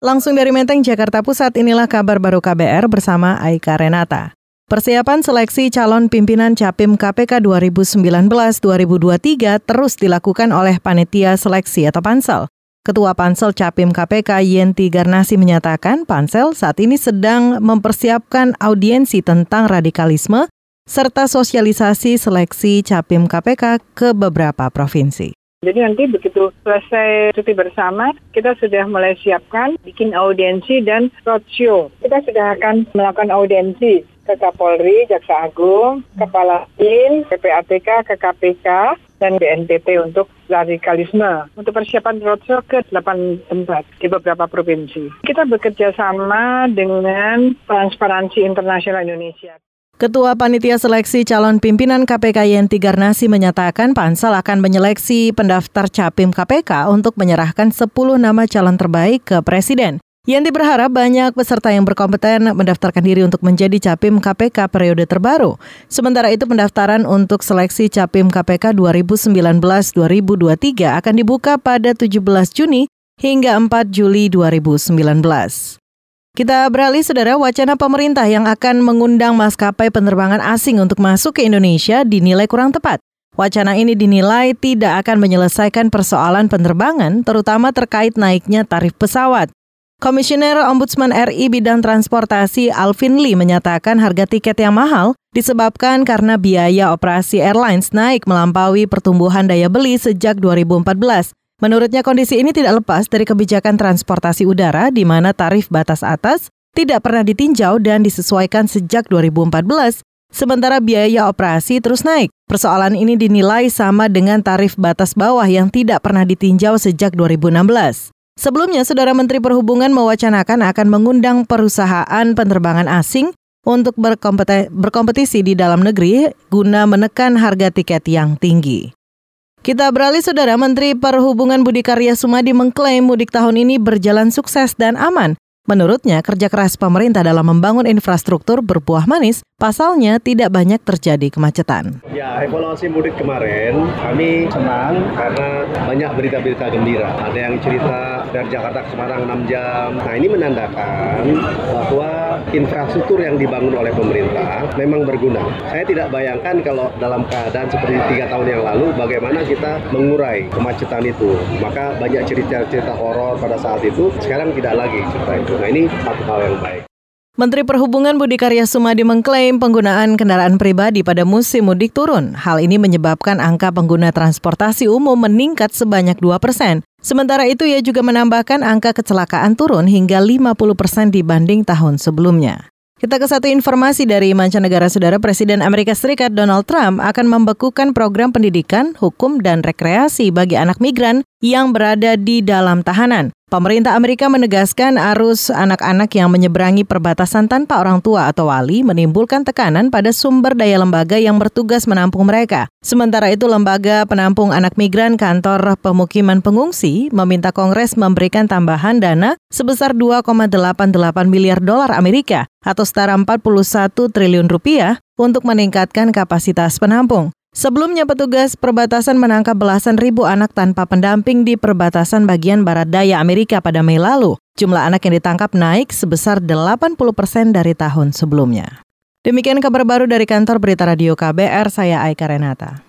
Langsung dari Menteng, Jakarta Pusat, inilah kabar baru KBR bersama Aika Renata. Persiapan seleksi calon pimpinan Capim KPK 2019-2023 terus dilakukan oleh Panitia Seleksi atau Pansel. Ketua Pansel Capim KPK Yenti Garnasi menyatakan Pansel saat ini sedang mempersiapkan audiensi tentang radikalisme serta sosialisasi seleksi Capim KPK ke beberapa provinsi. Jadi nanti begitu selesai cuti bersama, kita sudah mulai siapkan bikin audiensi dan roadshow. Kita sudah akan melakukan audiensi ke Kapolri, Jaksa Agung, Kepala BIN, PPATK, ke KPK, dan BNPT untuk radikalisme. Untuk persiapan roadshow ke 8 tempat di beberapa provinsi. Kita bekerja sama dengan Transparansi Internasional Indonesia. Ketua Panitia Seleksi Calon Pimpinan KPK Yenti Garnasi menyatakan Pansel akan menyeleksi pendaftar Capim KPK untuk menyerahkan 10 nama calon terbaik ke Presiden. Yenti berharap banyak peserta yang berkompeten mendaftarkan diri untuk menjadi Capim KPK periode terbaru. Sementara itu pendaftaran untuk seleksi Capim KPK 2019-2023 akan dibuka pada 17 Juni hingga 4 Juli 2019. Kita beralih, saudara, wacana pemerintah yang akan mengundang maskapai penerbangan asing untuk masuk ke Indonesia dinilai kurang tepat. Wacana ini dinilai tidak akan menyelesaikan persoalan penerbangan, terutama terkait naiknya tarif pesawat. Komisioner Ombudsman RI bidang transportasi Alvin Lee menyatakan harga tiket yang mahal disebabkan karena biaya operasi airlines naik melampaui pertumbuhan daya beli sejak 2014. Menurutnya kondisi ini tidak lepas dari kebijakan transportasi udara di mana tarif batas atas tidak pernah ditinjau dan disesuaikan sejak 2014, sementara biaya operasi terus naik. Persoalan ini dinilai sama dengan tarif batas bawah yang tidak pernah ditinjau sejak 2016. Sebelumnya, Saudara Menteri Perhubungan mewacanakan akan mengundang perusahaan penerbangan asing untuk berkompetisi di dalam negeri guna menekan harga tiket yang tinggi. Kita beralih saudara, Menteri Perhubungan Budi Karya Sumadi mengklaim mudik tahun ini berjalan sukses dan aman. Menurutnya, kerja keras pemerintah dalam membangun infrastruktur berbuah manis, pasalnya tidak banyak terjadi kemacetan. Ya, evaluasi mudik kemarin kami senang karena banyak berita-berita gembira. Ada yang cerita dari Jakarta ke Semarang 6 jam. Nah, ini menandakan bahwa infrastruktur yang dibangun oleh pemerintah memang berguna. Saya tidak bayangkan kalau dalam keadaan seperti tiga tahun yang lalu, bagaimana kita mengurai kemacetan itu. Maka banyak cerita-cerita horor pada saat itu, sekarang tidak lagi cerita itu. Nah ini satu hal yang baik. Menteri Perhubungan Budi Karya Sumadi mengklaim penggunaan kendaraan pribadi pada musim mudik turun. Hal ini menyebabkan angka pengguna transportasi umum meningkat sebanyak 2 persen. Sementara itu, ia juga menambahkan angka kecelakaan turun hingga 50 persen dibanding tahun sebelumnya. Kita ke satu informasi dari mancanegara saudara Presiden Amerika Serikat Donald Trump akan membekukan program pendidikan, hukum, dan rekreasi bagi anak migran yang berada di dalam tahanan. Pemerintah Amerika menegaskan arus anak-anak yang menyeberangi perbatasan tanpa orang tua atau wali menimbulkan tekanan pada sumber daya lembaga yang bertugas menampung mereka. Sementara itu, lembaga penampung anak migran kantor pemukiman pengungsi meminta Kongres memberikan tambahan dana sebesar 2,88 miliar dolar Amerika atau setara 41 triliun rupiah untuk meningkatkan kapasitas penampung. Sebelumnya petugas perbatasan menangkap belasan ribu anak tanpa pendamping di perbatasan bagian barat daya Amerika pada Mei lalu. Jumlah anak yang ditangkap naik sebesar 80 persen dari tahun sebelumnya. Demikian kabar baru dari kantor Berita Radio KBR, saya Aika Renata.